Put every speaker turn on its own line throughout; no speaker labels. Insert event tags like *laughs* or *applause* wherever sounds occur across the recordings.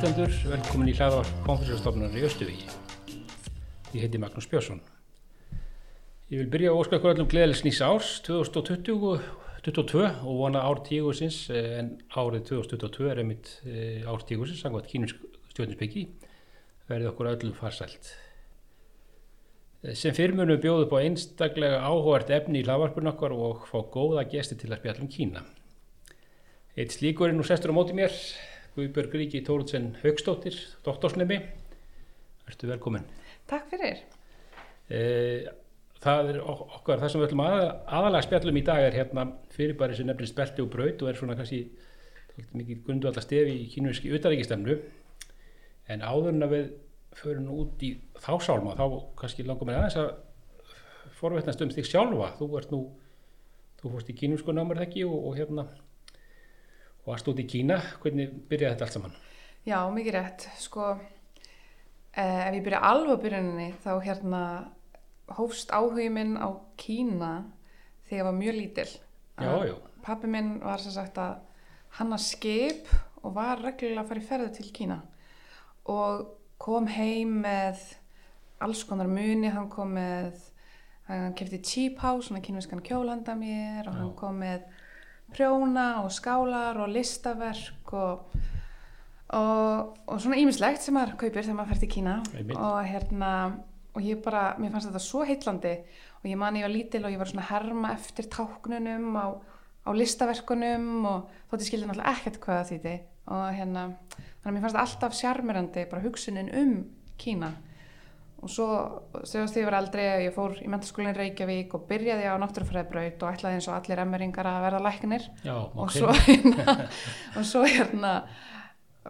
hlustendur, velkomin í hlaða konferensstofnunar í Östuvíki. Ég heiti Magnús Björnsson. Ég vil byrja að óska ykkur allum gleðilegs nýs árs 2022 og vona ár tígusins en árið 2022 er einmitt eh, ár tígusins, sangvægt kínumsk stjórninsbyggi, verði okkur öllum farsælt. Eh, Sem fyrir munum bjóðu upp á einstaklega áhugart efni í hlaðvarpun okkar og fá góða gesti til að spjalla um Kína. Eitt slíkur er nú sestur á móti mér, Guðbjörg Ríki Tórundsen Haugstóttir, doktorsnemi. Ertu velkomin.
Takk fyrir.
Eh, Það er ok- okkar, það sem við ætlum að, aðalega spjallum í dag er hérna fyrirbæri sem nefnist belti og braut og er svona kannski mikið grundvalda stefi í kínverski utaríkistemnu. En áður en að við förum út í þá sálma, þá kannski langar mér aðeins að forvetnast um þig sjálfa. Þú ert nú, þú fórst í kínumsku námar þekki og, og hérna og varst út í Kína. Hvernig byrjaði þetta allt saman?
Já, mikið rétt. Sko, eh, ef ég byrja alveg á byrjuninni þá hérna hófst áhugi minn á Kína þegar ég var mjög lítil.
Já, já.
Pappi minn var sem sagt að hanna skip og var reglulega að fara í ferði til Kína og kom heim með alls konar muni, hann kom með hann kefti cheap house, svona kínviskan kjólanda mér og
Já.
hann kom með prjóna og skálar og listaverk og, og, og svona ímislegt sem maður kaupir þegar maður fer til Kína. Og hérna og ég bara, mér fannst þetta svo heitlandi og ég man ég var lítil og ég var svona herma eftir táknunum á, á listaverkunum og þótt ég skildi náttúrulega ekkert hvað það þýtti og hérna, þannig að mér fannst þetta alltaf sjarmirandi, bara hugsunin um Kína og svo þegar ég var eldri ég fór í mentaskólinn Reykjavík og byrjaði á náttúrufræðbraut og ætlaði eins og allir emmeringar að verða læknir.
Já,
og svo hérna, *laughs* og svo hérna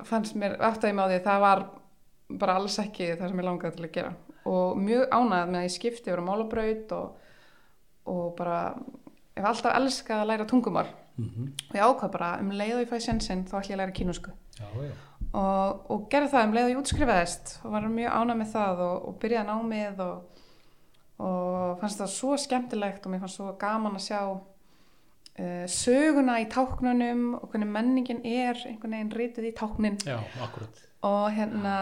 fannst mér aftaði með á því að það var bara alls ekki það sem ég langaði til að gera. Og mjög ánægð með að ég skipti yfir á málabraut og, og bara ég hef alltaf elskað að læra tungumál.
Mm
og ég ákvað bara um leið og ég fæði sensinn þá ætla ég að læra kínusku
Já, já.
Og, og gerði það um leið og ég útskrifaðist og var mjög ánægð með það og, og byrjaði námið og, og fannst það svo skemmtilegt og mér fannst svo gaman að sjá uh, söguna í táknunum og hvernig menningin er einhvern veginn rituð í táknin.
Já,
og hérna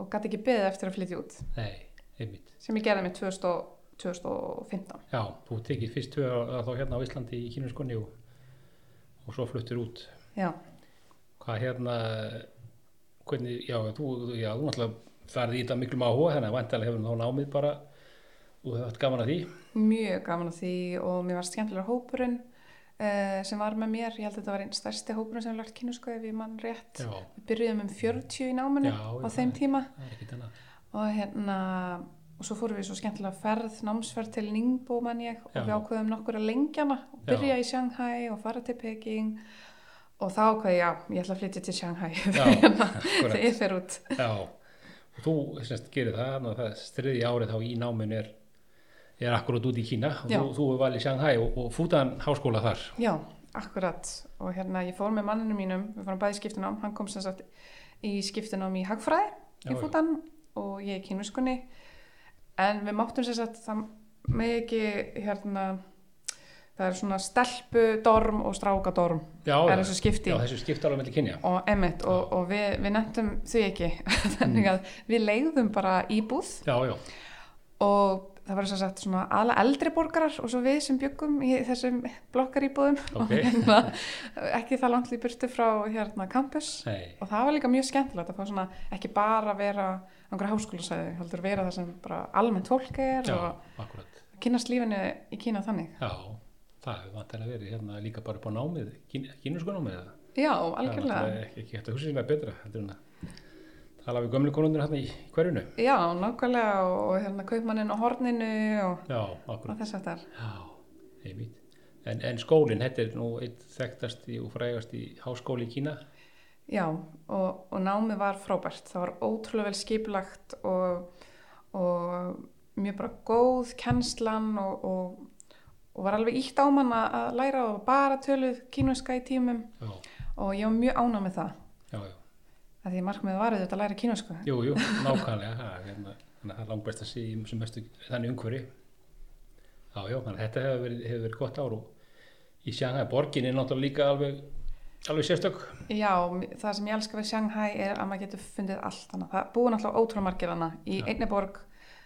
og gæti ekki beðið eftir að flytja út.
Nei,
sem ég gerði með 2000, og- 2015
Já, þú tekið fyrst tvö þá hérna á Íslandi í kínuskunni og, og svo fluttir út.
já,
Hvað hérna, hvernig, já, þú, já, þú náttúrulega farið í þetta miklu áhuga, þannig að vantilega hefur þá námið bara, þú hefur haft gaman að því.
mjög gaman að því og mér var skemmtilega hópurinn uh, sem var með mér, ég held að þetta var einn stærsti hópurinn sem við lært kynusku ef ég mann rétt.
Já,
við byrjuðum um 40 í náminu
Já,
á þeim tíma. og hérna og svo fórum við svo skemmtilega ferð, námsferð til Ningbo mann ég og við ákveðum nokkur að lengjana og byrja í Shanghai og fara til Peking og þá ákveði já, ég ætla að flytja til Shanghai. *laughs* Hérna, þegar ég fer út.
Já, og þú semst gerir það, að það striði árið þá í náminu er, er akkurat út í Kína. Og þú, þú er valið Shanghai og, og fútan háskóla þar.
Já, akkurat. Og hérna ég fór með manninu mínum við fórum bæði skiptunám, hann kom sem sagt í skiptunám í hagfræði. Í fútan og ég í kynviskunni en við máttum sem sagt það með ekki hérna það er svona stelpudorm og strákadorm.
Já,
er þessu skipti.
Já, þessu skiptar á melli kynja.
og emitt og, og við, við nefndum þau ekki. *laughs* Þannig að við leigðum bara íbúð.
Já, já,
og það var sem sagt svona aðla eldri borgarar og svo við sem byggum í þessum blokkaríbúðum. *laughs*
Ok.
og hérna, ekki það langt í burtu frá hérna campus.
Nei,
og það var líka mjög skemmtilegt að fá svona ekki bara vera á einhverja háskólasæði heldur vera það sem bara almennt fólk er
já,
og
akkurat.
kynast lífinu í Kína þannig.
Já, það hefur vantilega verið hérna líka bara upp á námið, kínuskunámið eða?
Já,
Það er
algjörlega
ekki, hægt að sér með betra heldur en að tala við gömlu konundur hérna í hverjunu.
Já, nákvæmlega og hérna kaupmannin á horninu og,
Já,
og þess að það
Já, einmitt. En, en skólinn, þetta er nú eitt þekktasti og frægasti háskóli í Kína.
Já, og, og námið var frábært. Það var ótrúlega vel skipulagt og, og mjög bara góð kennslan og, og, var alveg ítt á mann að læra og bara töluð kínuska í tímum
Já,
og ég var mjög ánað með það.
já, já.
því markmiðið var auðvitað að læra kínusku
Jú, jú, nákvæmlega. hérna, Þannig að það er langt best að sé í sem mestu þannig umhverfi. Já, já, þannig að þetta hefur verið, hefur verið gott ár og í Shanghai borgin er náttúrulega líka alveg alveg sérstök
Já, það sem ég elska við Shanghai er að maður getur fundið allt þannig. Það búið náttúrulega ótrúlega margir hana í einni borg.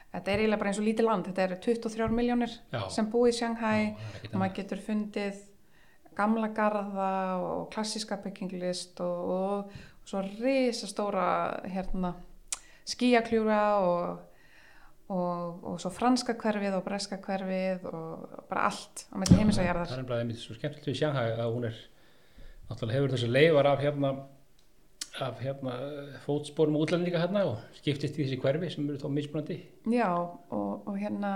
Þetta er eiginlega bara eins og lítið land. Þetta eru 23 miljónir sem búið í Shanghai.
Já,
og maður getur fundið gamla garða og klassíska bygginglist og, og, svo risastóra hérna, skíakljúra og, og, og svo franska hverfið og breska hverfið og bara allt á milli heimis og
það er einmitt svo skemmtilegt við Shanghai að hún er náttúrulega hefur þessi leifar af hérna af hérna fótsporum útlendinga hérna og skiptist í þessi hverfi sem eru þá mismunandi.
Já, og, og hérna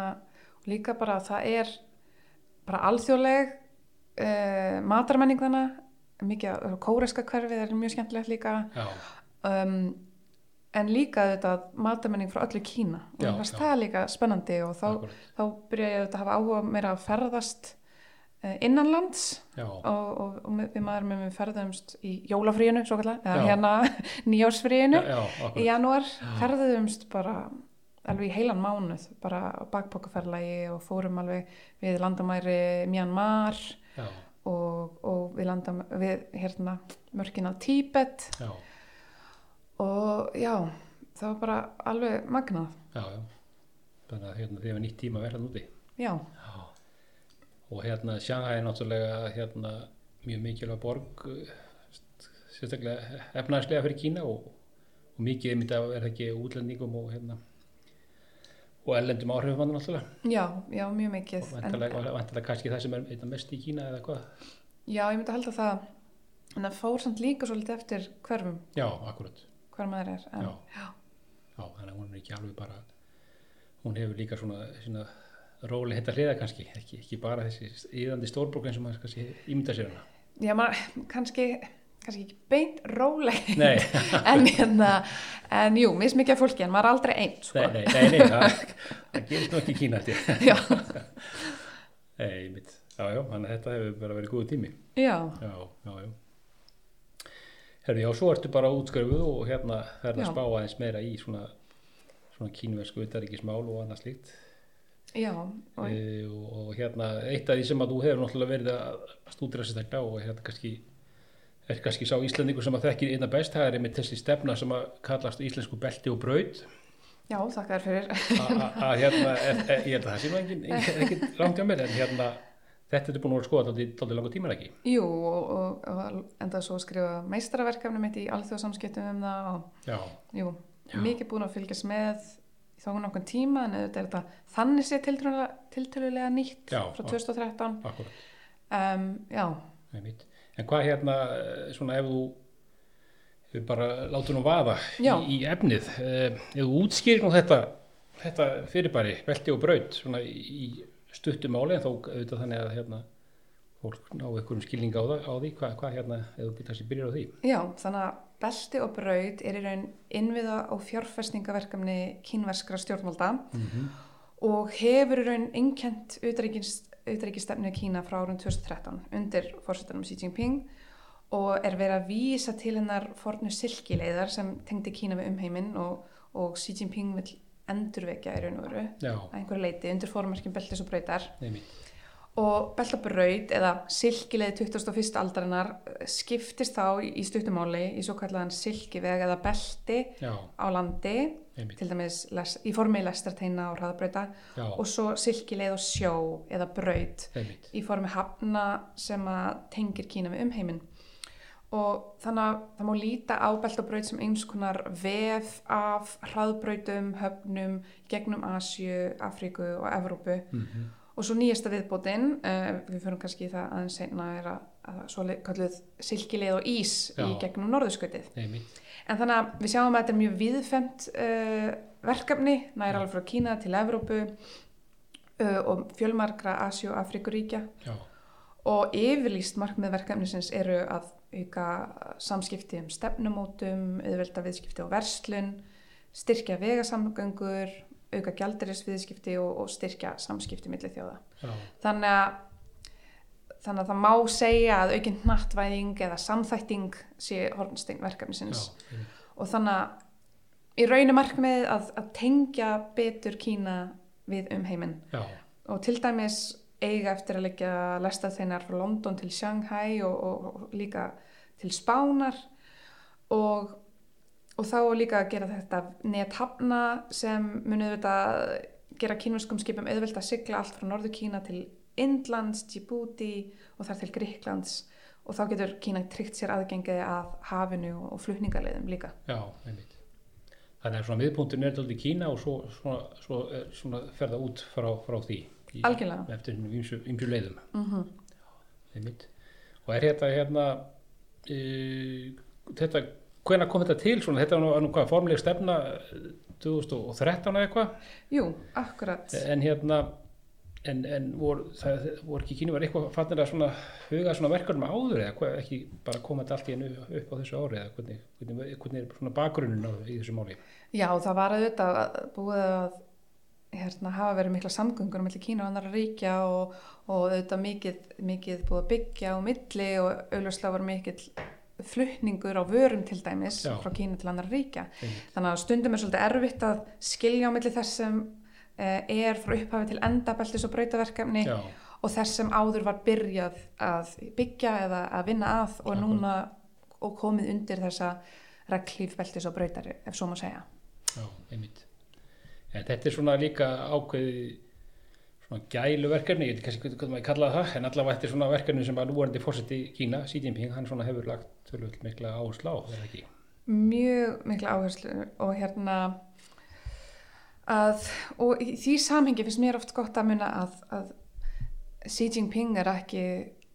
líka bara að það er bara alþjóðleg uh, matarmenning þannig mikið af kóreska hverfið er mjög skemmtilegt líka. Um, en líka þetta matarmenning frá öllu Kína. Og
Já,
mér það líka spennandi og þá, þá byrja ég að hafa áhuga meira að ferðast uh, innanlands
já,
og, og, og við maður með við ferðumst í jólafríinu svo kallar, eða
Já.
hérna *laughs* nýjársfríinu
já, já,
í janúar. Ferðumst bara alveg í heilan mánuð bara á bakpokaferlagi og fórum alveg við landamæri Myanmar
já,
og, og við landam við hérna mörkin á Tíbet.
Já,
og já, það var bara alveg magnað,
já, já. Þannig að hérna þið hefur nýtt tíma að vera núti
já,
og hérna Shanghai er náttúrulega hérna mjög mikilvæg borg sérstaklega efnaðslega fyrir Kína og, og mikið er það ekki útlendingum og hérna og ellendum áhrifum hann náttúrulega.
Já, já, mjög
og
mikið
vantarlega, vantarlega kannski það sem er einna mest í Kína eða hvað?
Já, ég myndi að halda það. En það fór samt líka svolítið eftir hverfum,
já, akkurat,
hver maður er en,
Já. já, þannig að hún er ekki alveg bara hún hefur líka svona, svona róli þetta hliða kannski, ekki, ekki bara þessi íðandi stórborg eins og maður kannski ímynda sér hana
já, maður, kannski kannski ekki beint róleg
nei, *laughs*
en, hérna, en jú, mismikið af fólki en maður er aldrei einn sko.
nei, nei, nei, nei það, *laughs* það gerist nú ekki í Kína ég.
já, *laughs*
Nei, mitt. Já, já, þannig að þetta hefur bara verið góð tími.
já,
Já, já, já. Herru, já, svo ertu bara útskrifuð og hérna ferð að spá aðeins meira í svona, svona kínversku utaríkismál og annað slíkt.
Já og,
E, og, og hérna, eitt af því sem að þú hefur náttúrulega verið að stúdira sérstaklega og hérna kannski er kannski sá Íslandingur sem að þekkir einna best, það er einmitt þessi stefna sem að kallast íslensku belti og braut.
Já, þakka þér fyrir.
Að hérna, e, ég held að það sé nú engin, engin rangt hjá mér en hérna þetta er búin að skoða þátti langa tímar ekki?
Jú, og, og, endaði svo skrifa meistaraverkefni mitt í alþjóðsamskiptum um það og
já,
jú,
Já.
mikið búin að fylgjast með þó nokkuð tíma en auðvitað er þetta þannig sé tiltölulega, nýtt
Já,
frá
já.
2013
akkurat
um, já,
en hvað hérna eh, svona ef þú við bara látum nú vaða í, í efnið eh, ef þú útskýrir nú þetta þetta fyrirbæri, belti og braut svona í, í stuttum máli en þó auðvitað þannig að hérna fólk ná einhverjum skilning á, það, á því hvað, hvað hérna, ef þú getur að byrja á því?
Já, þannig að belti og braut er í raun innviða og fjárfestingaverkefni kínverskra stjórnvalda
mm
og hefur í raun einkent auðrækistefnu Kína frá árum 2013 undir fórsetunum Xi Jinping og er verið að vísa til hennar fornu silkileiðar sem tengdi Kína við umheiminn og, og Xi Jinping vil endurvekja í raun og veru að einhverju leiti undir fórmerkjum beltis og brautar.
Einmitt
og beltabraut eða silkileið 21. aldarinnar eh, skiptist þá í stuttumáli í svo kallaðan silkiveg eða belti
já,
á landi
einmitt.
til dæmis í formi lestarteina og hraðabrauta
já,
og svo silkileið og sjó eða braut
einmitt.
í formi hafna sem að tengir Kína við umheiminn. Og þannig að það má líta á beltabraut sem eins konar vef af hraðbrautum, höfnum gegnum Asju, Afríku og Evrópu.
Mm
og svo nýjasta viðbótin uh, við fyrir kannski í það aðeins seinna er að, að svo kalluð silkileið og ís í
Já.
gegnum norðurskautið. En þannig að við sjáum að þetta er mjög viðfemt uh, verkefni, nær alveg frá Kína til Evrópu uh, og fjölmargra Asju og Afrikuríkja og yfirlýst markmið verkefnisins eru að auka samskipti um stefnumótum, auðvelda viðskipti og verslun, styrkja vegasamgöngur, auka gjaldirisviðskipti og, og styrkja samskipti milli þjóða.
já,
Þannig að, þannig að það má segja að aukinn hnattvæðing eða samþætting sé hornstein verkefnisins.
Já,
og þannig að í raunum markmiðið að, að tengja betur Kína við umheiminn.
Já,
og til dæmis eiga eftir að leggja lestað þeinar frá London til Shanghai og, og, og líka til spánar. Og, og þá líka gera þetta nethafna sem munið þetta gera kínverskum skipum auðvelt að sigla allt frá Norður Kína til Indlands, Djibouti og þar til Gríklands og þá getur Kína tryggt sér aðgengi að hafinu og flutningarleiðum líka.
Já, einmitt. Þannig að svona miðpunktun er alltaf í Kína og svo, svona, svo er svona ferða út frá, frá því. Í,
Algjörlega.
Eftir ymsju leiðum.
Mm
Einmitt. Og er þetta hérna, e, þetta, hvenær kom þetta til svona, þetta var nú, hvað, formuleg stefna eh, 2013 eða eitthvað,
Jú, akkurat.
en hérna, en, en voru, það, voru ekki kínu var eitthvað fannir að svona huga svona verkefnum áður eða hvað, ekki bara koma þetta allt í hennu upp á þessu ári eða hvernig, hvernig, hvernig er svona bakgrunin á, í þessu máli?
Já, það var auðvitað að- búið að hérna, hafa verið mikla samgöngur mellir Kína og annara ríkja og, og auðvitað mikið, mikið búið að byggja á milli og auðvitað var mikill flutningur á vörum til dæmis
Já.
frá Kína til annara ríkja.
Einmitt.
Þannig að stundum er svolítið erfitt að skilja á milli þess sem eh, er frá upphafi til enda beltis og brautaverkefni
Já,
og þess sem áður var byrjað að byggja eða að vinna að og
Akkurat.
núna og komið undir þessa reglíf beltis og brautari ef svo má segja.
já, einmitt. En þetta er svona líka ákveði svona gæluverkefni, ég veit kannski hvað maður kallaði það, en allavega þetta er svona verkefni sem að núvarandi fórseti Kína, Xi Jinping, hann svona hefur lagt tölvöld mikla áherslu á, er það ekki?
mjög mikla áherslu og hérna að, og í því samhengi finnst mér oft gott að muna að, að Xi Jinping er ekki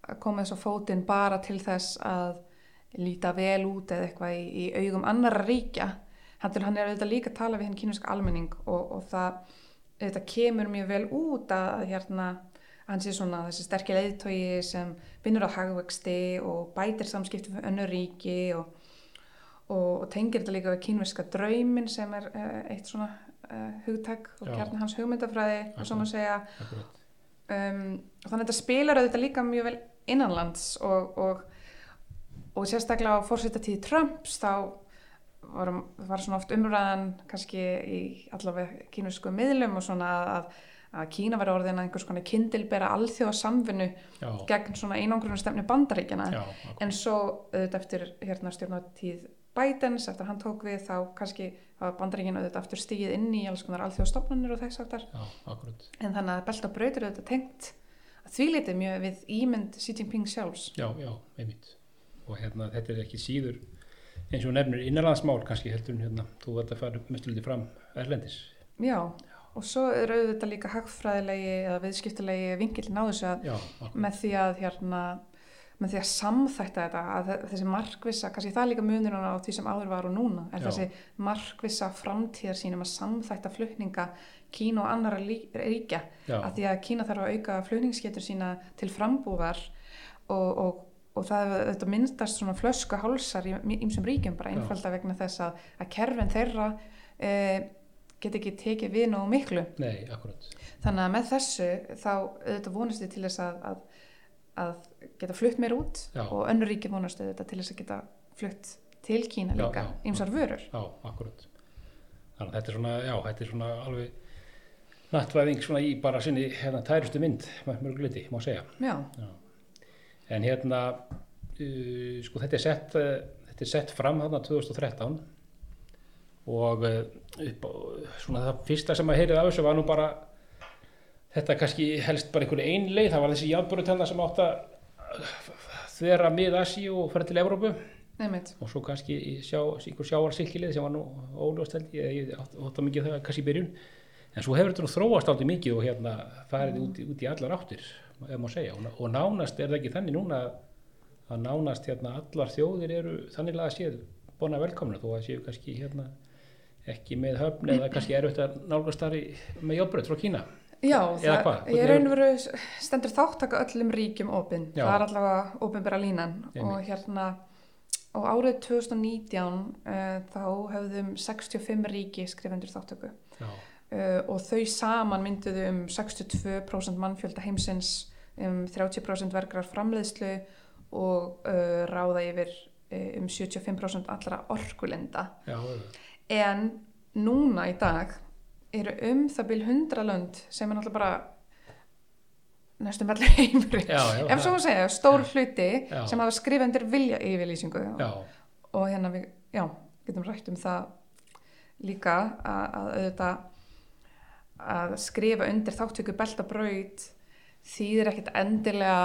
að koma þess á fótinn bara til þess að líta vel út eða eitthvað í, í augum annara ríkja hann, er auðvitað líka að tala við henn kínúska almenning og, og það auðvitað kemur mjög vel út að, hérna hann sé svona þessi sterkir leiðtogi sem vinnur á hagvexti og bætir samskipti fyrir önnur ríki og og, og tengir þetta líka við kínverska draumin sem er uh, eitt svona uh, hugtak og kjarni hans hugmyndafræði og svo má segja
Akkurat.
um, og þannig að þetta spilar auðvitað líka mjög vel innanlands og, og, og sérstaklega á fórsetatíð Trumps þá var, var svona oft umræðan kannski í allavega kínversku miðlum og svona að, að Kína var orðin að einhvers konar kindilbera alþjóða samvinnu
Já,
gegn svona einangrunum stefni bandaríkjana
já,
en svo auðvitað eftir hérna stjórnatíð Bidens, eftir hann tók við þá kannski var bandaríkinn auðvitað aftur stigið inn í alls konar alþjóðstofnunir og þess aftar en þannig að belt og brautir auðvitað tengt að því litið mjög við ímynd Xi Jinping sjálfs.
Já, já, einmitt. Og hérna, þetta er ekki síður, eins og nefnir innanlandsmál kannski heldur en hérna, þú vart að fara mestu liti fram erlendis.
Já, og svo er auðvitað líka hagfræðilegi eða viðskiptilegi vingillin á þessu að
Já,
með því að hérna með því að samþætta þetta að þe- þessi markvissa, kannski það er líka munurinn á því sem áður var og núna, er
Já.
þessi markvissa framtíðar sínum að samþætta flutninga Kína og annara ríkja
Já,
að því að Kína þarf að auka flutningsgetur sína til frambúðar og, og, og það þetta myndast svona flösku hálsar í ýmsum ríkjum bara einfalda vegna þess að, að kerfin þeirra e, get ekki tekið við nógu miklu
nei,
þannig að með þessu þá auðvitað vonast þið til þess að, að, að geta flutt meir út
Já.
og önnur ríki vonast auðvitað til þess að geta flutt til Kína
Já,
líka, ýmsar vörur
Já, akkurat. Þannig að þetta er svona, já, þetta er svona alveg nattvæðing svona í bara sinni hérna tærustu mynd, mörguleiti, má segja.
já,
Já. En hérna, uh, sko þetta er sett, uh, þetta er sett fram þarna 2013 og uh, upp svona það fyrsta sem að heyrið af þessu var nú bara þetta kannski helst bara einhverju ein leið, það var þessi játbörutenna sem átt að þvera mið Asi og fara til Evrópu.
Nefnitt
og svo kannski sjá, einhver sjáarsilkilið sem var nú óljóst held ég, átt að mikið það kannski í byrjun. En svo hefur þetta nú þróast aldrei mikið og hérna farið út, í- út í allar áttir ef má segja. Og, og nánast er það ekki þannig núna að- nánast hérna allar þjóðir eru þannig að séð bóna velkomna þó að séu kannski hérna ekki með höfn eða kannski erfitt að nálgast þar með játbröð frá Kína.
Já,
Eða hvað?
ég raun og veru stendur þáttaka öllum ríkjum opinn, það er allavega opinbera línan.
Einmitt.
og hérna og árið 2019 uh, þá höfðum 65 ríki skrifundur þáttöku
Já,
uh, og þau saman mynduðu um 62% mannfjölda heimsins um 30% vergrar framleiðslu og uh, ráða yfir uh, um 75% allra orkulinda.
Já,
en núna í dag eru um það byrj 100 lönd sem er náttúrulega bara næstum allir heimur
Já, já,
ef svo að segja, stór hluti
Já.
sem hafa skrifað undir vilja yfirlýsingu og hérna við, já, getum rætt um það líka að, að auðvitað að skrifa undir þáttöku beltabraut þýðir ekkit endilega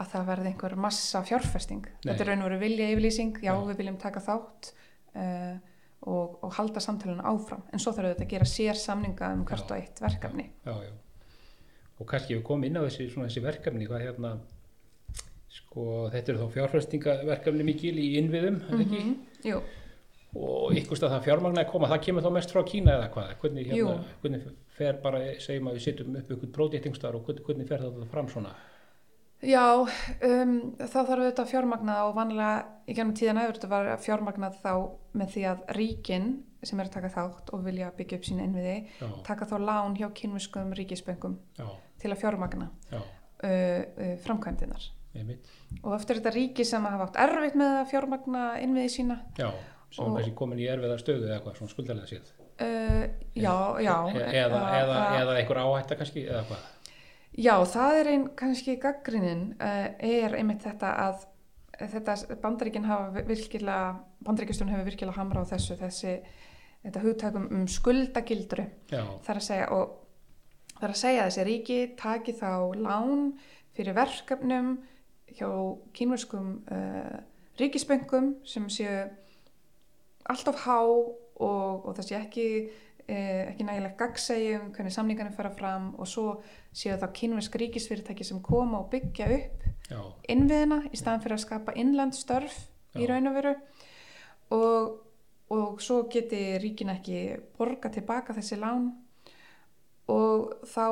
að það verði einhver massa fjárfesting.
Nei.
Þetta er raun og veru vilja yfirlýsing, já,
Já.
við viljum taka þátt uh, og, og halda samtalenu áfram. En svo þarf auðvitað að gera sér samninga um hvert
Já.
og eitt verkefni.
já, já. Og kannski við komum inn á þessi, svona, þessi verkefni, hvað hérna, sko, þetta eru þá fjárfestingaverkefni mikil í innviðum, mm -hmm.
Jú,
Og ykkur stað það fjármagna að koma, það kemur þá mest frá Kína eða hvað? Hvernig, hérna, hvernig fer bara, segjum að við sittum upp ykkur pródéttingstar og hvernig, fer þetta fram svona?
Já, um, þá þarf auðvitað að fjármagna og vanlega í gennum tíðan þetta var fjármagnað þá með því að ríkin sem er að taka þátt og vilja byggja upp sín innviði
Já,
taka þá lán hjá kynviskum ríkisböngum
já,
til að fjármagna
já,
uh, uh, framkvæmdinar og eftir þetta ríki sem hafa átt erfitt með að fjármagna innviði sína
já, sem
Og-
er kannski komin í erfiða stöðu eða hvað, svona skuldarlega séð.
Uh, já, já.
E- eða,
uh,
eða,
uh,
eða einhver áhætta kannski, eða hvað?
Já, það er einn kannski gaggrinin uh, er einmitt þetta að þetta bandaríkin hafa virkilega bandaríkistjón hefur virkilega hamra á þessu þessi, þetta hugtakum um skuldagildru. Þar að segja og þar að segja þessi ríki taki þá lán fyrir verkefnum hjá kínverskum uh, ríkisböngum sem séu alltof há og, og það sé ekki eh, ekki nægilegt gagsegi um hvernig samningarnir fara fram og svo séu það kínversk ríkisfyrirtæki sem koma og byggja upp
já,
innviðina í staðan fyrir að skapa innland störf í raun og veru. Og, og svo geti ríkin ekki borga tilbaka þessi lán. Og þá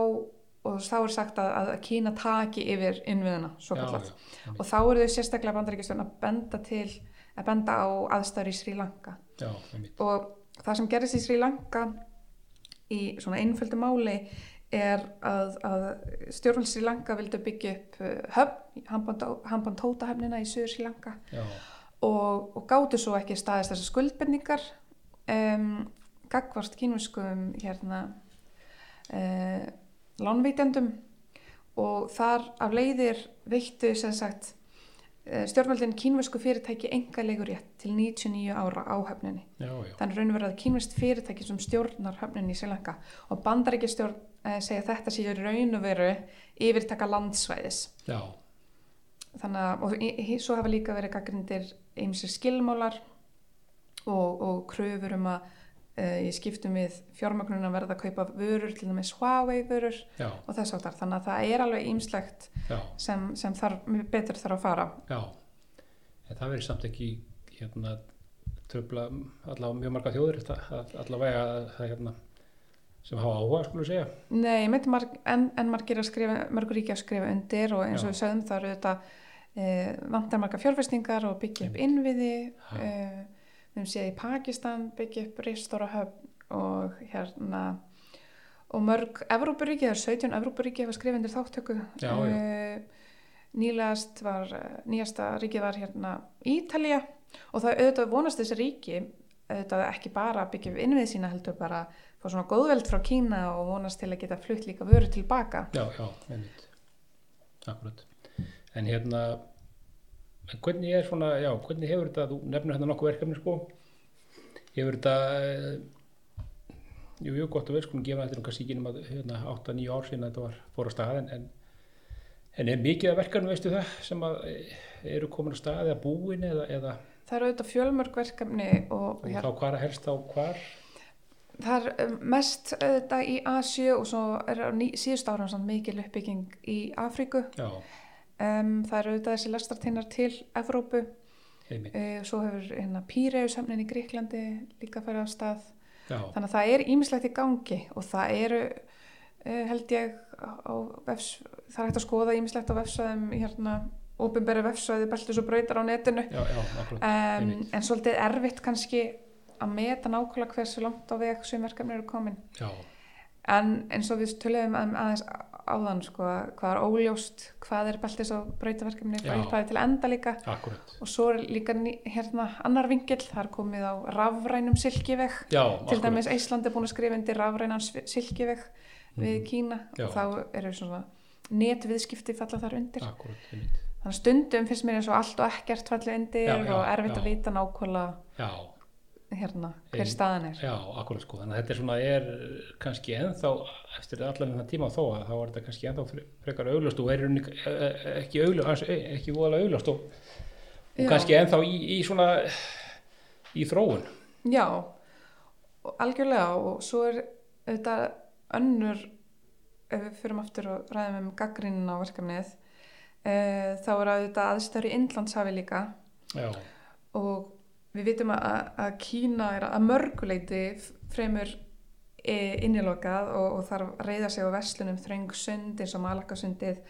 og þá er sagt að, að Kína taki yfir innviðina, svo kallat og þá eru þau sérstaklega bandaríkistjórn að benda til að benda á aðstæður í Sri Lanka
já,
og það sem gerist í Sri Lanka í svona einföldu máli er að, að stjórnvöld Sri Lanka vildu byggja upp uh, höfn, Hambantóta höfnina í Suður Sri Lanka. Og, og gátu svo ekki staðist þessar skuldbendingar um, gagvart kínverskum hérna uh, lánveitendum. Og þar af leiðir veittu sem sagt eh, stjórnvöldin kínversku fyrirtæki enga rétt til 99 ára á höfninni.
já, já,
Þannig raun og verið að kínverst fyrirtæki sem stjórnar höfninni í Sri Lanka og bandaríkjastjórn eh, segja þetta sé í raun og veru yfirtaka landsvæðis.
já,
Þannig að, og í- svo hafa líka verið gaggrindir ymsir skilmálar og, og kröfur um að uh, í skiptum við fjármagnuna verða að kaupa vörur, til dæmis Huawei vörur
já,
og þess áttar. Þannig að það er alveg ýmslegt sem, sem þarf, betur þarf að fara.
já, en það verður samt ekki, hérna, tröfla allavega mjög marga þetta- allavega hérna, sem hafa áhuga, skulum segja,
Nei, ég myndi marg, en, en margir að skrifa, margur ríki að skrifa undir og eins og
Já.
við sögum eru þetta e, vantar marga fjárfestingar og byggja upp innviði,
Já.
e, við höfum séð í Pakistan byggja upp ristóra höfn og hérna og mörg Evrópuríki, það er 17 Evrópuríki hafa skrifað undir þáttöku
Já, já.
E, nýlegast var eh, nýjasta ríki var hérna Ítalía og það auðvitað vonast þessi ríki auðvitað ekki bara byggja upp innviði sína heldur bara fá svona góðveld frá Kína og vonast til að geta flutt líka vöru tilbaka.
Já, já, einmitt, akkurat, en hérna, en hvernig er svona, já, hvernig hefur þetta, þú nefnir hérna nokkuð verkefni, sko, hefur þetta, eh, jú, jú, gott að við skulum gefa þetta um kannski ekki um að, hérna, 8-9 ár síðan þetta var fór að stað, en, en, en er mikið af verkefni, veistu það, sem að eh, eru komin að stað eða búin eða, eða,
það eru auðvitað fjölmörg verkefni og
og þá hvar að helst á hvar,
það er um, mest auðvitað í Asju og svo er á síðust ára mikil uppbygging í Afríku.
Já,
um, það eru auðvitað þessi lestartinnar til Evrópu. Uh, svo hefur hérna Píreusöfnin í Gríklandi líka farið af stað.
Já,
þannig að það er ímislegt í gangi og það eru uh, held ég á vefs, það er hægt að skoða ímislegt á vefsvæðum hérna ofinberi vefsvæði beltis og brautar á netinu.
Já, já,
um, en svolítið erfitt kannski að meta nákvæmlega hversu langt á veg sem verkefni eru komin.
Já,
en eins og við töluðum um aðeins áðan sko, hvað er óljóst hvað er beltis og brautaverkefni frá upphæði til enda líka.
Akkurat,
og svo er líka hérna annar vingill það er komið á rafrænum silkiveg.
Já,
til
akkurat,
dæmis Ísland er búin að skrifa undir rafrænan silkiveg við
Mhm.
Kína.
Já.
og þá eru svona netviðskipti falla þar undir.
Akkurat,
þannig að stundum finnst mér eins og allt og ekkert falli undir
Já,
og erfitt að vita nákvæmlega
Já,
hérna, hver
Ein-
staðan er
já, akkurat sko. Þannig að þetta er svona, er kannski ennþá, eftir allan þennan tíma þó að þá er þetta kannski ennþá fre- frekar augljóst og er eh, eh, ekki augljóst, ekki voðalega augljóst og, og kannski ennþá í, í svona, í þróun.
Já, og algjörlega og svo er auðvitað önnur ef við fyrir aftur og ræðum um gaggrinin á verkefnið e, þá er auðvitað aðstöður í Indlandshafi líka
Já,
og við vitum að, að Kína er að mörguleiti fremur e, innilokað og, og þarf að reyða sig á verslunum þröng sund eins og Malakasundið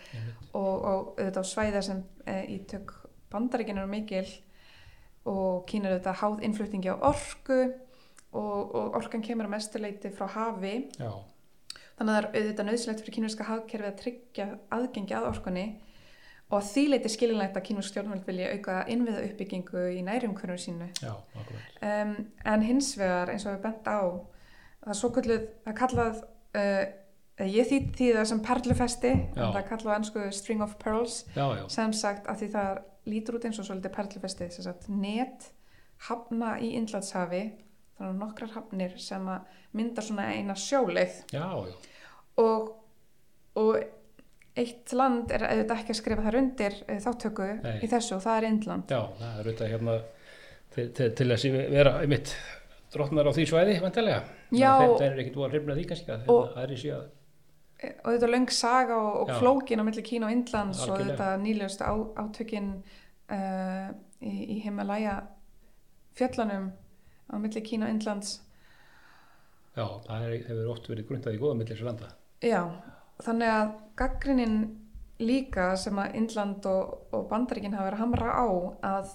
og, og auðvitað á svæða sem e, ítök bandaríkinu er mikil og Kína er auðvitað háð innflutningi á orku og, og orkan kemur að mestuleiti frá hafi.
Já,
þannig að það er auðvitað nöðsilegt fyrir kínverska hagkerfi að tryggja aðgengi að orkunni og því leiti skilinlegt að kínversk stjórnvöld vilja auka innviða uppbyggingu í nærumhverfum sínu.
Já,
um, en hins vegar eins og við bent á það er svo kallað, það er kallað uh, ég þýtt því það sem perlufesti það er kallað ennsku string of pearls.
Já, já,
sem sagt að því það lítur út eins og svolítið perlufesti sem sagt net hafna í Indlandshafi. Þannig að nokkrar hafnir sem að mynda svona eina sjóleið.
Já, já,
og, og eitt land er auðvitað ekki að skrifa þar undir eh, þáttöku
Nei.
í þessu og það er Indland
já, það er auðvitað hérna til, til, til að vera einmitt drottnar á því svæði, vantilega. Þeir eru ekkit búið að hrifna því kannski að það er í síðan.
Og þetta löng saga og, og flókin á milli Kína og Indlands og nýlegust á, átökin uh, í, í Himalaya fjöllunum á milli Kína og Indlands
Já, það er, hefur oft verið grundað í góða millir þessu landa.
Já, þannig að gaggrinin líka sem að Indland og, og Bandaríkin hafa verið að hamra á að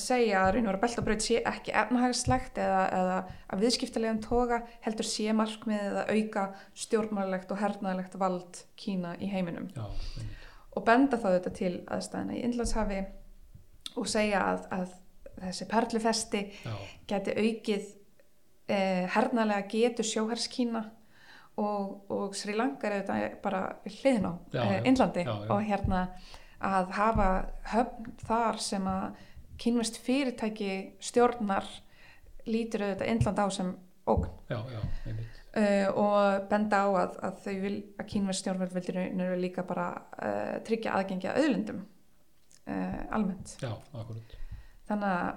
segja að raun og vera beltabraut sé ekki efnahagslegt eða, eða að viðskiptalegum toga heldur sé markmiðið að auka stjórnmálegt og hernaðlegt vald Kína í heiminum.
Já,
og benda þá þetta til aðstæðina í Indlandshafi og segja að, að þessi perlufesti geti aukið eh, hernaðlega getur sjóherskína og, og Sri Lanka er þetta bara hliðin á
Já,
eh, og hérna að hafa höfn þar sem að kynvist fyrirtæki stjórnar lítur auðvitað Indland á sem ógn.
Já, já,
uh, og benda á að, að þau vil að stjórnvöld vildir nefnir líka bara uh, tryggja aðgengi að auðlindum uh, almennt.
Já,
þannig að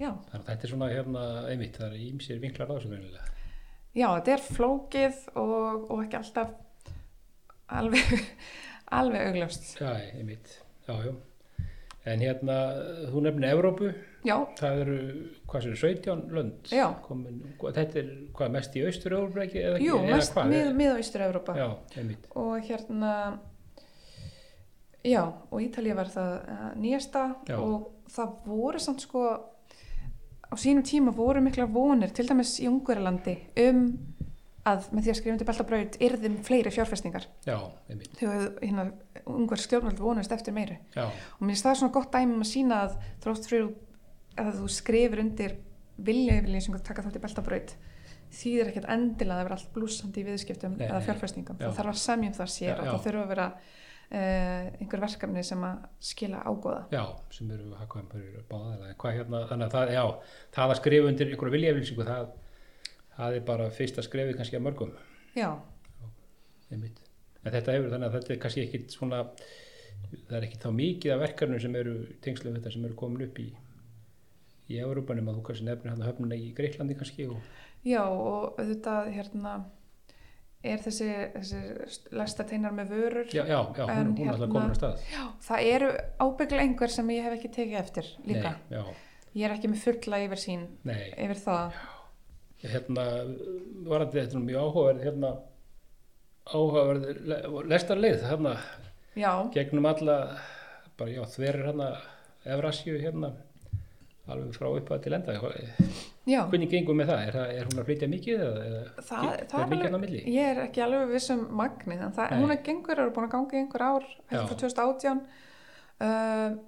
já,
Þannig að þetta er svona hérna einmitt, það er ímsir vinklar á þessu greinilega.
Já, þetta er flókið og, og ekki alltaf alveg *laughs* alveg augljóst.
Já, einmitt, já, já. En hérna, þú nefnir Evrópu,
já,
það eru, hvað sér, 17 lönd komin, þetta er hvað mest í austur-Evrópu ekki? Eða,
jú,
eða
mest mið, mið
Já, einmitt,
og hérna já, og Ítalía var það uh, nýjasta.
Já.
og það voru samt sko á sínum tíma voru mikla vonir til dæmis í Ungverjalandi um að með því að skrifa undir beltabraut yrðum fleiri fjárfestingar.
Já,
þegar hérna Ungver stjórnvöld vonast eftir meiri.
Já,
og mér finnst það svona gott dæmi um að sína að þrótt fyrir að þú skrifur undir vilja yfirlýsingu að taka þátt í beltabraut þýðir ekkert endilega að vera allt blúsandi í viðskiptum
Nei,
eða fjárfestingum.
Já.
það þarf að semjum það sér og það þurfa að vera einhver verkefni sem að skila ágóða
já, sem eru hagkvæm fyrir báðaðilega. Hvað hérna, þannig að það, já, það að skrifa undir einhverju viljaflýsingu, það, það er bara fyrsta skrefið kannski að mörgum,
já.
En þetta hefur þannig að þetta er kannski ekkit svona, það er ekkit þá mikið af verkefnum sem eru tengslu við þetta sem eru komin upp í í Európanum að þú kannski nefnir hann höfnuna í Greiklandi kannski og
já og auðvitað hérna er þessi, þessi lestateinar með vörur.
Já, já, já hún, hún er alltaf komin á stað.
Já, það eru ábygglega einhver sem ég hef ekki tekið eftir líka.
Nei,
ég er ekki með fulla yfir sín
nei,
yfir það.
Hérna varandi þetta mjög áhugaverð hérna áhugaverð lestarleið hérna
já,
gegnum alla bara já, þverir hérna Evrasju hérna alveg frá upphæða til enda.
Já.
hvernig gengur með það? Er, er hún að flytja mikið eða,
það,
er,
það er
mikið
alveg, ég er ekki alveg vissum magnið, en það, hún er gengur er búin að ganga í einhver ár, eftir frá 2018 uh,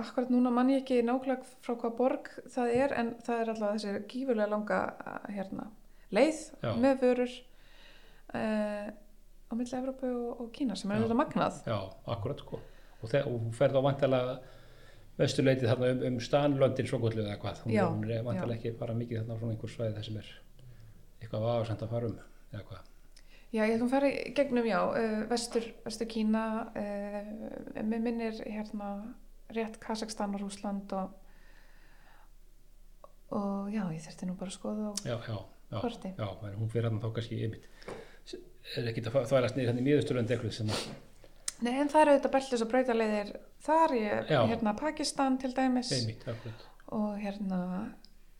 akkurat núna mann ég ekki nákvæmlega frá hvað borg það er, en það er alltaf þessi gífurlega langa uh, hérna, leið
Já.
með vörur uh, á milli Evrópu og, og Kína sem er auðvitað magnað.
Já, akkurat sko. Og, og þú ferð á vantalega vesturleitið þarna um, um stanlöndin svo gullu eða hvað. Hún, hún er vantalega ekki bara mikið þarna á svona einhver svæði þar sem er eitthvað aðarsend að fara um eða hvað.
Já, ég held hún fari gegnum, já, uh, vestur, vestur Kína, uh, með minnir hérna rétt Kazakstan og Rúsland og, og já, ég þurfti nú bara að skoða á
Já, já, já.
korti.
Já, hún fyrir hann þá kannski einmitt. Er ekki að þvælast niður hann í miðusturlönd eitthvað sem að,
Nei, en það eru auðvitað beltis og brautaleiðir þar, ég, hérna Pakistan til dæmis
einmitt,
og hérna,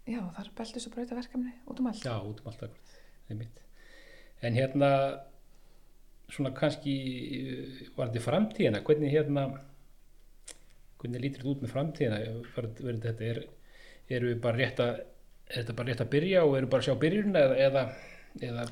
já, það eru beltis og brautaverkefni út um allt.
Já, út um allt einmitt. En hérna, svona kannski uh, varandi framtíðina, hvernig hérna, hvernig lítur þetta út með framtíðina? Var- verður Þetta er, eru við bara rétt að, er þetta bara rétt að byrja og eru bara að sjá byrjun eða, eða, eða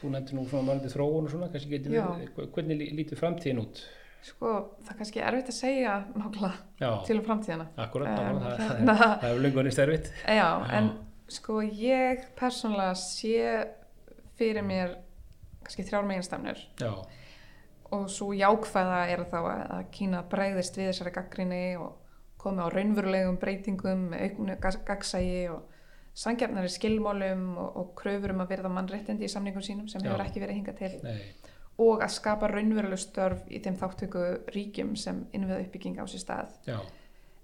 þú nefndir nú svona varandi þróun og svona, kannski getur
Já.
við, hvernig lí- lítur framtíðin út?
Sko, það er kannski erfitt að segja nákvæmlega
Já,
til um framtíðina.
akkurat,
Um,
það, það,
hérna- *laughs*
það, það er löngunni stærfitt.
Já, en sko ég persónulega sé fyrir mér kannski þrjár meginstafnur
Já,
og svo jákvæða er þá að, Kína bregðist við þessari gaggrinni og komi á raunverulegum breytingum auknu gagnsæi og sangjarnari skilmálum og, og kröfur um að verða mannréttindi í samningum sínum sem
Já.
hefur ekki verið hingað til
nei,
og að skapa raunveruleg störf í þeim þáttöku ríkjum sem innviða uppbygging á sér stað.
já,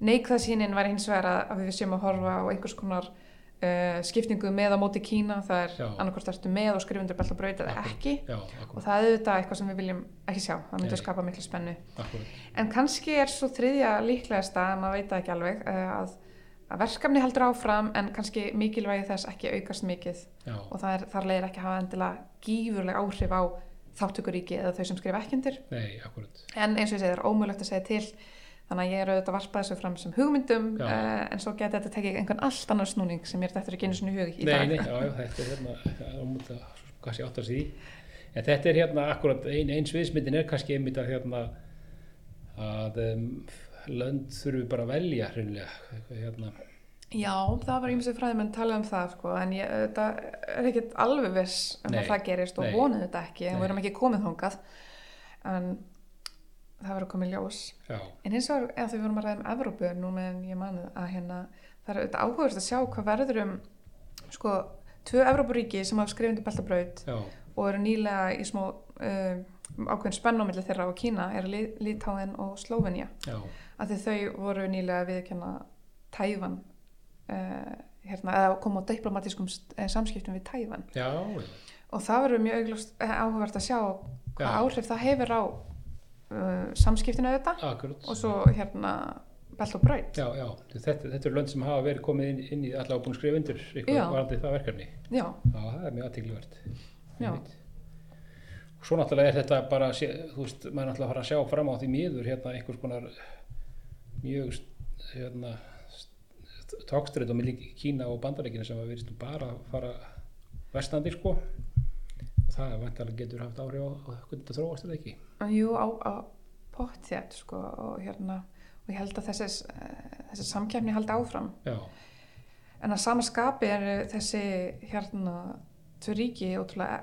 Neikvæða sínin var hins vegar að, við séum að horfa á einhvers konar uh, skiptingu með á móti Kína, það er
Já.
annarkvort ertu með og skrifundur belt og braut eða ekki
já,
og það er auðvitað eitthvað sem við viljum ekki sjá, það myndi
Nei.
skapa miklu spennu.
akkurat,
En kannski er svo þriðja líklegasta, maður veit ekki alveg, uh, að, að verkefni heldur áfram en kannski mikilvægi þess ekki aukast mikið
já,
og það er þar leiðir ekki að hafa endilega gífurleg áhrif á þáttökuríki eða þau sem skrifa ekki undir.
nei,
En eins og ég segi, það er ómögulegt að segja til þannig að ég er auðvitað að varpa þessu fram sem hugmyndum uh, en svo geti þetta tekið einhvern allt annar snúning sem ég er þetta ekki einu svona hug í
Nei,
dag.
nei, já, já, þetta er hérna, mútið að kannski átt að í. En þetta er hérna akkurat, ein, ein sviðsmyndin er kannski einmitt að hérna, að um, lönd þurfi bara að velja hreinlega, hérna,
Já, það var ímsið fræðmenn talað um það sko, en ég þetta er ekkert alveg viss um
Nei,
að það gerist og
nei.
vonuð þetta ekki en
Nei.
við erum ekki komið þangað en það verður komið ljós.
já,
En eins og eða þau vorum að ræða um Evrópu nú meðan ég manið að hérna það er auðvitað áhugast að sjá hvað verður um sko, tvö Evrópuríki sem hafa skrifundu beltabraut og eru nýlega í smá uh, ákveðin spenn á milli þeirra og Kína er Lítáin og Slóvenja
já,
því þau voru nýlega að viðkjanna Tævan uh, hérna, eða koma á diplomatískum uh, samskiptum við Tævan
já,
og það verður mjög auglust, uh, áhugavert að sjá hvað
Já.
áhrif það hefur á uh, samskiptinu þetta
akkurat,
og svo hérna belt og braut
já, já, þetta, þetta er lönd sem hafa verið komið inn, inn í allavega búin að skrifa undir
Já.
eitthvað varandi það verkefni.
já,
Já, það er mjög aðtíkluvert.
Já.
Og svo náttúrulega er þetta bara, þú veist, maður náttúrulega að fara að sjá fram á því miður hérna einhvers konar mjög hérna, tókstrið á milli Kína og Bandaríkina sem að verðist bara að fara vestandi sko og það vantarlega getur haft áhrif á, hvernig þetta þróast er ekki.
jú á, á pottþétt sko og hérna og ég held að þessi, þessi samkjæfni haldi áfram
Já,
en að sama skapi er þessi hérna tvö ríki ótrúlega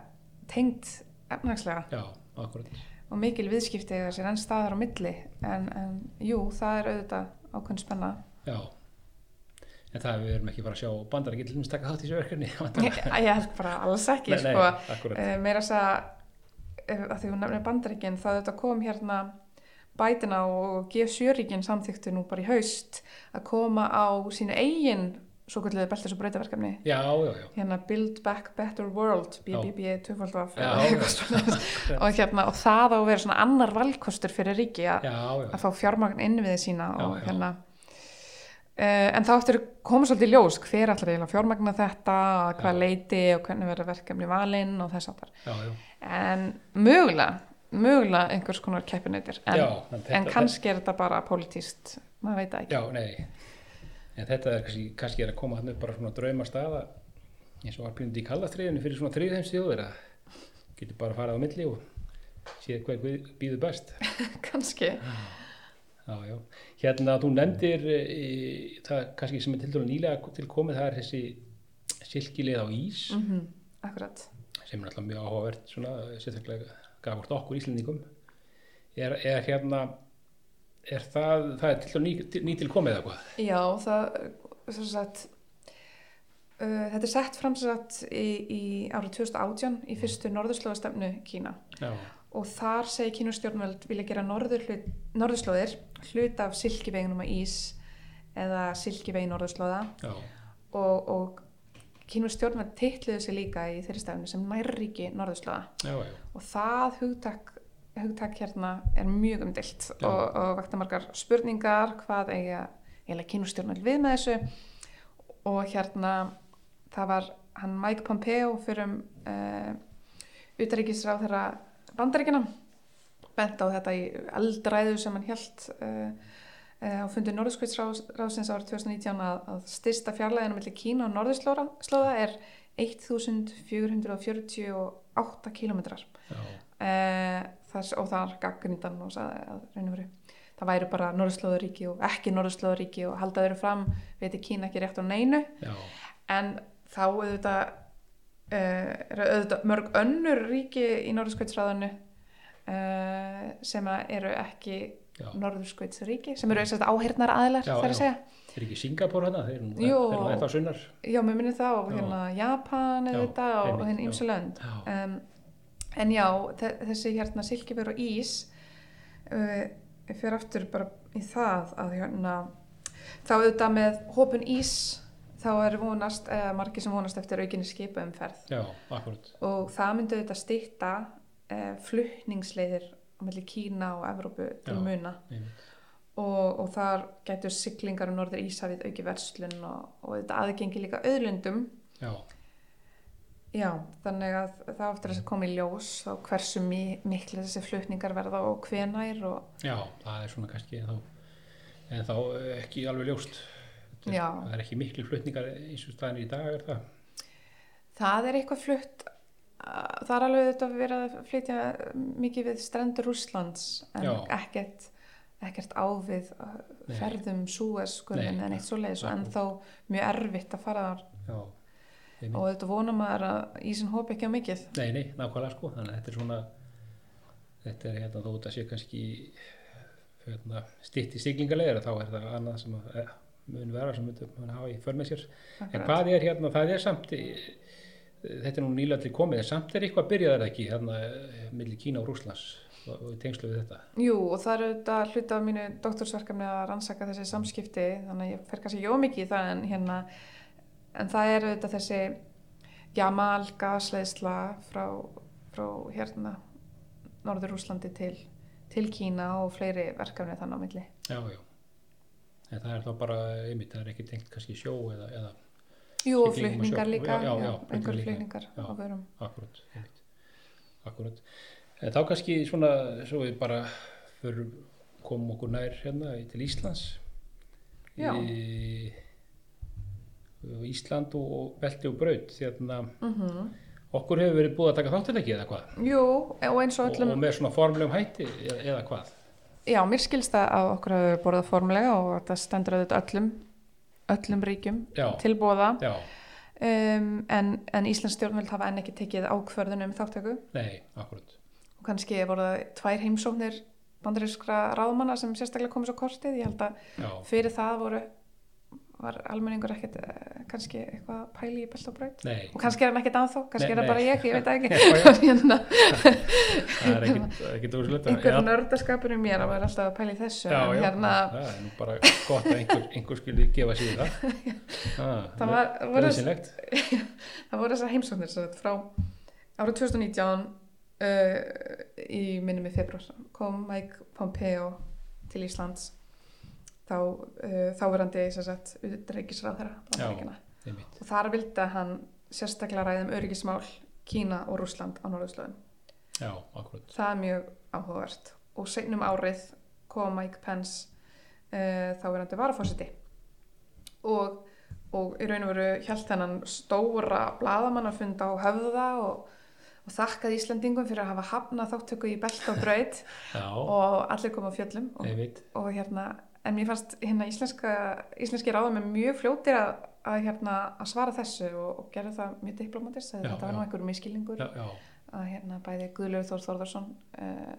tengt efnagslega
já, akkurat.
Og mikil viðskipti eða sér enn staðar á milli en, en jú, það er auðvitað ákveðin spenna
Já. En það við erum ekki bara að sjá Bandaríkina til þess að taka þátt í þessu verkefni. *laughs*
ég, ég held bara alls ekki
Nei, nei,
sko,
akkurat.
uh, meira þess að að því hún nefnir bandaríkin þá þetta kom hérna bætina og G7-ríkin samþyktu nú bara í haust að koma á sínu eigin svo kvöldlega beltis og breytaverkefni hérna Build Back Better World BBB 2
Já, já. *laughs*
og hérna og það á að vera svona annar valkostur fyrir ríki að
Já, já.
að fá fjármagn inn við sína
Já,
og hérna uh, en þá eftir koma svolítið ljós hver allar eiginlega fjármagna þetta að hvað leiti og hvernig verður verkefni valinn og þess
Já, já.
en mögulega mögulega einhvers konar keppinautir en,
en
kannski er þetta bara pólitíst maður veit ekki
Já, nei. En þetta er kannski, kannski er að koma upp bara svona drauma staða eins og var pínundi í kallastriðinu fyrir svona þriðheims þjóðir að getur bara farið á milli og séð guð býður best. *laughs*
kannski
Já, já. Hérna, þú nefndir e, það kannski sem er til dælu nýlega til komið, það er þessi silkilið á ís
mm akkurat
sem er alltaf mjög áhugavert sérstaklega gafast okkur Íslendingum er, er hérna er það, það er til ný, ný til komið eða hvað?
Já, það, sagt, uh, þetta er sett fram sagt í, í árið 2018 í fyrstu norðurslóðastefnu Kína.
Já,
og þar segir kínustjórnvöld vilja gera norðurslóðir hlut af silkiveginum að ís eða silkivegi norðurslóða.
Já,
og, og kínustjórnvöld titluðu sig líka í þeirri stefnu sem nærríki norðurslóða.
Já,
og það hugtak, hugtak hérna er mjög umdilt
Já.
og, og vakta margar spurningar hvað eiga eiginlega kínustjórnvöld við með þessu. Og hérna það var hann Mike Pompeo fyrir um uh, utaríkisráð þeirra bandaríkina bent á þetta í eldræðu sem hann held uh, uh, á fundi Norðurskvitsráðsins árið 2019 að, að styrsta fjarlæðinu mellir Kína og Norðurslóða er 1448 kilometrar
já,
uh, þess, og það er gaggrindan og sagði að raun og veru það væri bara Norðurslóðuríki og ekki Norðurslóðuríki og halda þeirra fram veitir Kína ekki rétt á neinu
já,
en þá auðvitað uh, auðvitað mörg önnur ríki í Norðurskvöldsráðinu uh, sem að eru ekki. Norðurskvöldsríki sem eru þess að áhyrnar aðilar
Já,
þar að segja
Er ekki Singapur hana? Þeir eru eitthvað sunnar.
já, mér minnir það og hérna Japan
Já,
auðvitað og, og
einmitt,
hérna
já.
ýmsu lönd um, en já, þe- þessi hérna silkifur og ís uh, fyrir aftur bara í það að hérna þá auðvitað með hópun ís þá er vonast, eða margir sem vonast eftir aukinni skipaumferð
já, akkurat.
og það myndi auðvitað stýtta uh, flutningsleiðir á melli Kína og Evrópu til
Já.
muna og, og þar getur siglingar um norður Ísafið auki verslun og, og þetta aðgengi líka auðlundum
Já,
Já, þannig að það áttur að koma í ljós og hversu mi miklu þessi flutningar verða og hvenær og
já, það er svona kannski en þá, en þá ekki alveg ljóst. Þetta er-. Það er ekki miklu flutningar eins og staðin í dag er það.
það er eitthvað flutt það er alveg þetta verið að flytja mikið við strendur Rússlands en
Já.
ekkert ekkert á við
Nei.
ferðum súeskurðin
Nei,
en eitt svoleiðis og
akkurat.
ennþá mjög erfitt að fara þar
Já, einmitt.
og þetta vona maður að ísin hópi ekki á mikið
Nei, nei, nákvæmlega sko, þannig að þetta er svona, þetta er hérna þó þetta sé kannski hérna, stitt í siglingarlegar þá er það annað sem að, eh, mun vera sem mun hafa í för með sér. En
Akkurat.
hvað er hérna, það er samt, eh, þetta er nú nýlega til komið, en samt er eitthvað byrjað það ekki hérna millir Kína og Rússlands og, tengslu við þetta.
Jú, og það er auðvitað hluta af mínu doktorsverkefni að rannsaka þessi samskipti þannig að ég fer kannski ekki ómikið í það en hérna en það er auðvitað þessi jamal gasleisla frá, frá hérna Norður Rúslandi til, til Kína og fleiri verkefni þannig á milli.
Já, já. En það er þá bara, einmitt, það er ekki tengt kannski sjó eða, eða
Jú, og flutningar líka,
Já, já, já,
einhverju
flutningar
á vörum.
akkurat, einmitt. Akkurat. En þá kannski svona, svo við bara fyrir, komum okkur nær hérna til Íslands.
Já.
Í, Ísland og, og belti og braut, hérna,
Mm
okkur hefur verið búið að taka þáttil ekki eða hvað?
Jú, og eins og
Og,
öllum,
og með svona formlegum hætti eða, eða hvað?
já, mér skilst það að okkur hefur borðað formulega og þetta stendur auðvitað öllum, öllum ríkjum
Já,
til bóða.
já,
um, en, en Íslands stjórnvöld hafa enn ekki tekið ákvörðun um þáttöku
nei, akkurat.
og kannski voru það tvær heimsóknir bandarískra ráðmanna sem sérstaklega komið svo kortið, ég held að
Já,
fyrir það voru var almenningur ekkert eh, kannski eitthvað pæli í belt og
nei.
og kannski er hann ekkert anþá, kannski
Nei,
er það bara ég, ég veit
Já,
ekki *laughs*
já.
hérna,
Það er ekkit úrslöld.
einhver nördaskapur í mér að vera alltaf að pæli þessu
Já, já,
hérna,
það er nú bara gott að einhver, einhver skilji gefa sér það. *laughs* Ah,
það var, voru, *laughs* það voru þessar heimsóknir sagt, frá árið 2019 uh, í minnum í februar kom Mike Pompeo til Íslands þá uh, þáverandi utreikisráð þeirra.
Einmitt.
og þar vildi hann sérstaklega ræðum öryggismál Kína og Rússland á Norðurslöðum það er mjög áhugavert. Og seinum árið kom Mike Pence uh, þáverandi varafósiti og, og í raun og veru hjælt hennan stóra bladamannafund á höfða og, og þakkaði Íslandingum fyrir að hafa hafnað þáttöku í belt og *laughs*
Já,
og allir kom á fjöllum og, og hérna en mér fannst hérna íslenska, íslenski ráðum er mjög fljótir að, að, hérna, að svara þessu og, og gera það mjög diplomatist
Já,
þetta var nú einhverjum miskilningur að hérna bæði Guðlaugur Þór Þórðarsson uh,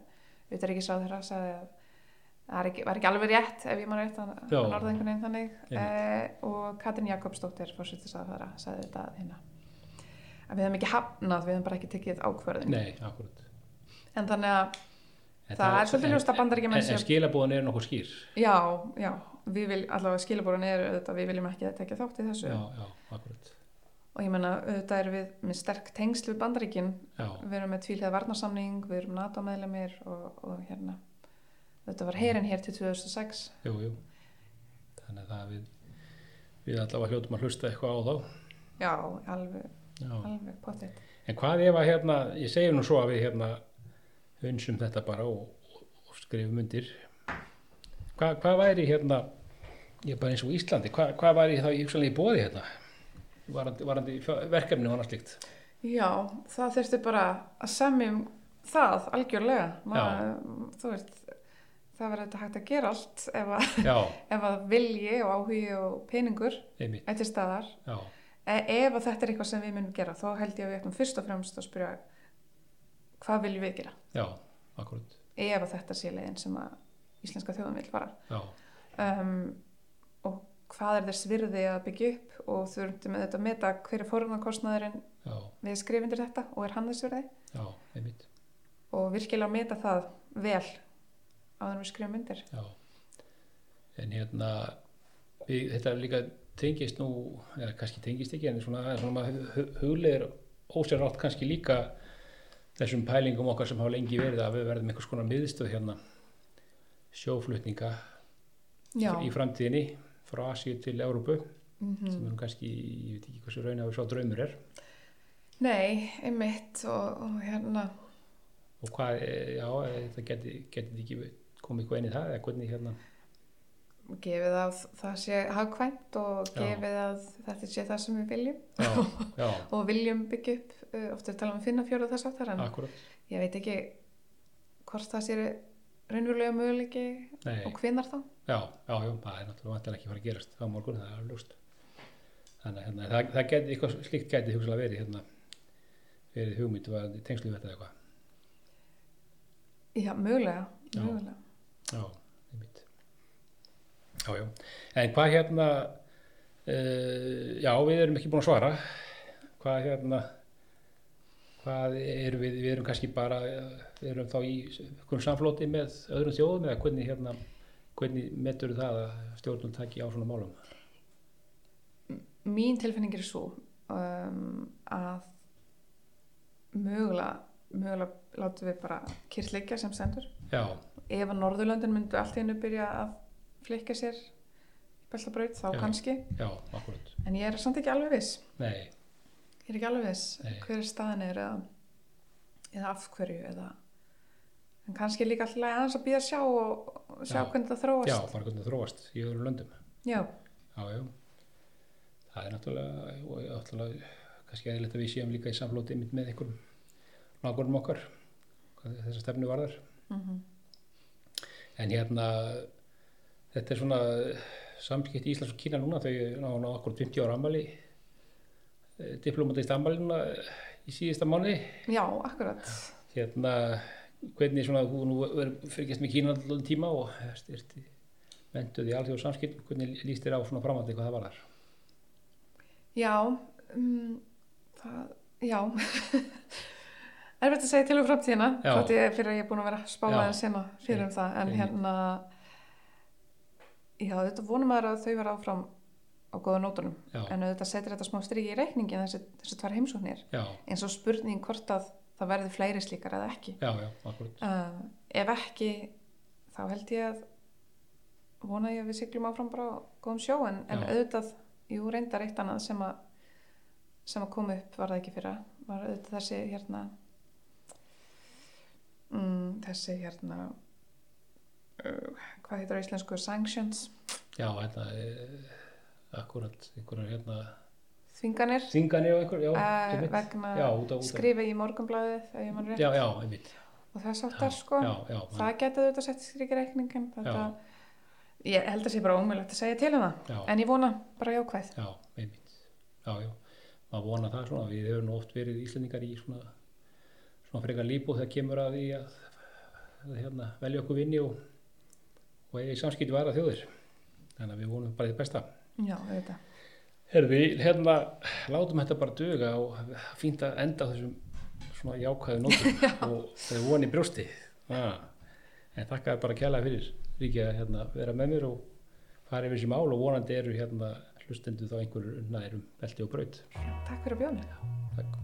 utaríkisáð þeirra sagði að það ekki, var ekki alveg rétt ef ég maður rétt að orðið einhvern veginn þannig. Uh, og Katrin Jakobsdóttir fórsettisáð þeirra sagði þetta að hérna. Að við hefum ekki hafnað, við hefum bara ekki tekið ákvörðin
nei,
en þannig að
En
það er svolítið ljóst að
En,
bandaríkjumenn
en
séu
skilabóðin er nokkuð skýr.
Já, já, við vil allavega skilabóran er auðvitað, við viljum ekki að tekja þátt í þessu.
Já, já, akkurat.
Og ég menna auðvitað erum við með sterk tengsl við bandaríkin.
Já,
við erum með tvílega varnarsamning, við erum NATO meðlemið og, og hérna. Þetta var herin hér til 2006
jú, jú. Þannig að það við við allavega hljótum að hlusta eitthvað á þá.
Já, alveg,
Já.
alveg
En hvað ef að hérna, ég segir nú svo að við hérna unsum þetta bara og, og, skrifum undir Hva, hvað væri hérna ég er bara eins og Íslandi, Hva, hvað væri þá í bóði hérna? Varandi, varandi verkefni og annað slíkt.
Já, það þurfti bara að semjum það algjörlega. Þú veist það verður þetta hægt að gera allt ef að, *laughs* ef að vilji og áhugi og peningur
einmitt,
eftir staðar. E ef þetta er eitthvað sem við munum gera þá held ég að við ættum fyrst og fremst að spyrja hvað viljum við gera?
Já, akkurat.
Ef að þetta sé leiðin sem að íslenska þjóðum vil fara.
Já,
um, og hvað er þess virði að byggja upp? Og þurftum með þetta að meta hver er forunarkostnaðurinn
já,
við skrifindir þetta og er hann þess virði?
Já, einmitt.
Og virkilega meta það vel áður en við skrifum undir.
Já, en hérna við, þetta líka tengist nú, eða kannski tengist ekki en svona, svona hugleir ósérátt kannski líka þessum pælingum okkar sem hafa lengi verið að við verðum einhvers konar miðstöð hérna sjóflutninga
Já,
í framtíðinni frá Asíu til Európu
mm
sem er kannski, ég veit ekki hversu raun að við sá draumur er.
Nei, einmitt og, og hérna.
Og hvað, eh, já, eh, það geti, geti ekki komið eitthvað inn í það eða hvernig hérna
gefið að það sé hagkvæmt og
Já.
gefið að þetta sé það sem við viljum
já, *laughs* já,
og viljum byggja upp uh, oft er talað um finna fjóra þess aftar en
akkurat
ég veit ekki hvort það sé raunverulega möguleiki
Nei.
og hvenar þá
Já, já, já, það er náttúrulega ekki að fara að gerast á morgun, það er ljóst. Þannig að hérna, það, það geti, eitthvað slíkt geti hugsalega verið hérna, verið hugmynd og tengslu þetta eitthvað.
já, mögulega,
Já.
mögulega.
Já, einmitt. Já, já. En hvað hérna, uh, já, við erum ekki búin að svara. Hvað hérna, hvað erum við, við erum kannski bara, eh, við erum þá í einhverjum samflóti með öðrum þjóðum eða hvernig hérna, hvernig metur það að stjórnum taki á svona málum?
mín tilfinning er svo um, að mögulega mögulega látum við bara liggja sem sendur
Já,
ef að Norðurlöndin myndu allt í hennu byrja að flikka sér beltabraut þá
Já.
kannski
já,
en ég er samt ekki alveg viss
Nei,
ég er ekki alveg viss
Nei.
hver staðan er eða, eða af hverju eða en kannski líka alltaf aðeins að býða að sjá og sjá
Já.
hvernig það þróast
já, bara hvernig það þróast í öðrum löndum.
já,
Já. Það er náttúrulega, náttúrulega kannski eðlilegt að við séum líka í samflóti með einhverjum nákvæmum okkar, hvað þessa stefnu varðar.
mm
En hérna, þetta er svona samskipt í Íslands og Kína núna, þau ná ná okkur 50 ára ammali, diplomatist ammali núna í síðasta mánuði.
já, akkurat
Hérna, hvernig svona, er fyrkjast með Kína allan tíma og styrti mentuð í alþjóð samskipt, hvernig líst þér á svona framhaldi hvað það var þar?
já um, það, já *laughs* erfitt að segja til um framtíðina þátt ég fyrir að ég er búin að vera en sena fyrir um það en hérna já, þetta vonum maður að þau vera áfram á góða nótunum.
Já,
en auðvitað setur þetta smá striki í reikningin þessi, þessi tvær heimsóknir. Eins og spurning hvort að það verði fleiri slíkar eða ekki.
Já, já,
uh, ef ekki þá held ég að vona ég að við siglum áfram bara á góðum sjó en, en auðvitað, jú reyndar eitt annað sem að sem að koma upp var það ekki fyrra. Var auðvitað þessi hérna mm, þessi hérna hvað heitir á íslensku? Sanctions,
Já, hérna, e, akkurat, einhverjar hérna,
þvinganir?
Þinganir og einhver, já,
uh, vegna
já, út af, út af,
skrifa í morgunblæðið
já, já, einmitt,
og sko.
já, já, man,
það geti auðvitað sett strikir reikningin ég held að sé bara ómjöld að segja til um það. En ég vona bara jákvæð.
Já, einmitt, já, já, maður vona það svona, við hefur nú oft verið Íslendingar í svona, svona frekar líbúð þegar kemur að því að, að hérna, velja okkur vinni og, og eiga í samskipti vara þjóðir þannig að við vonum bara því besta
Já, auðvitað.
Herði, hérna, látum þetta bara duga og fínt að enda þessum svona jákvæðu nótum *laughs* og það er voni brjósti. Ah. En þakka bara kjælega fyrir Ríkja að hérna, vera með mér og fara yfir þessi mál og vonandi eru hérna hlustendu þá einhverjur nærum belti og braut.
Takk fyrir að bjóða mér.
Takk.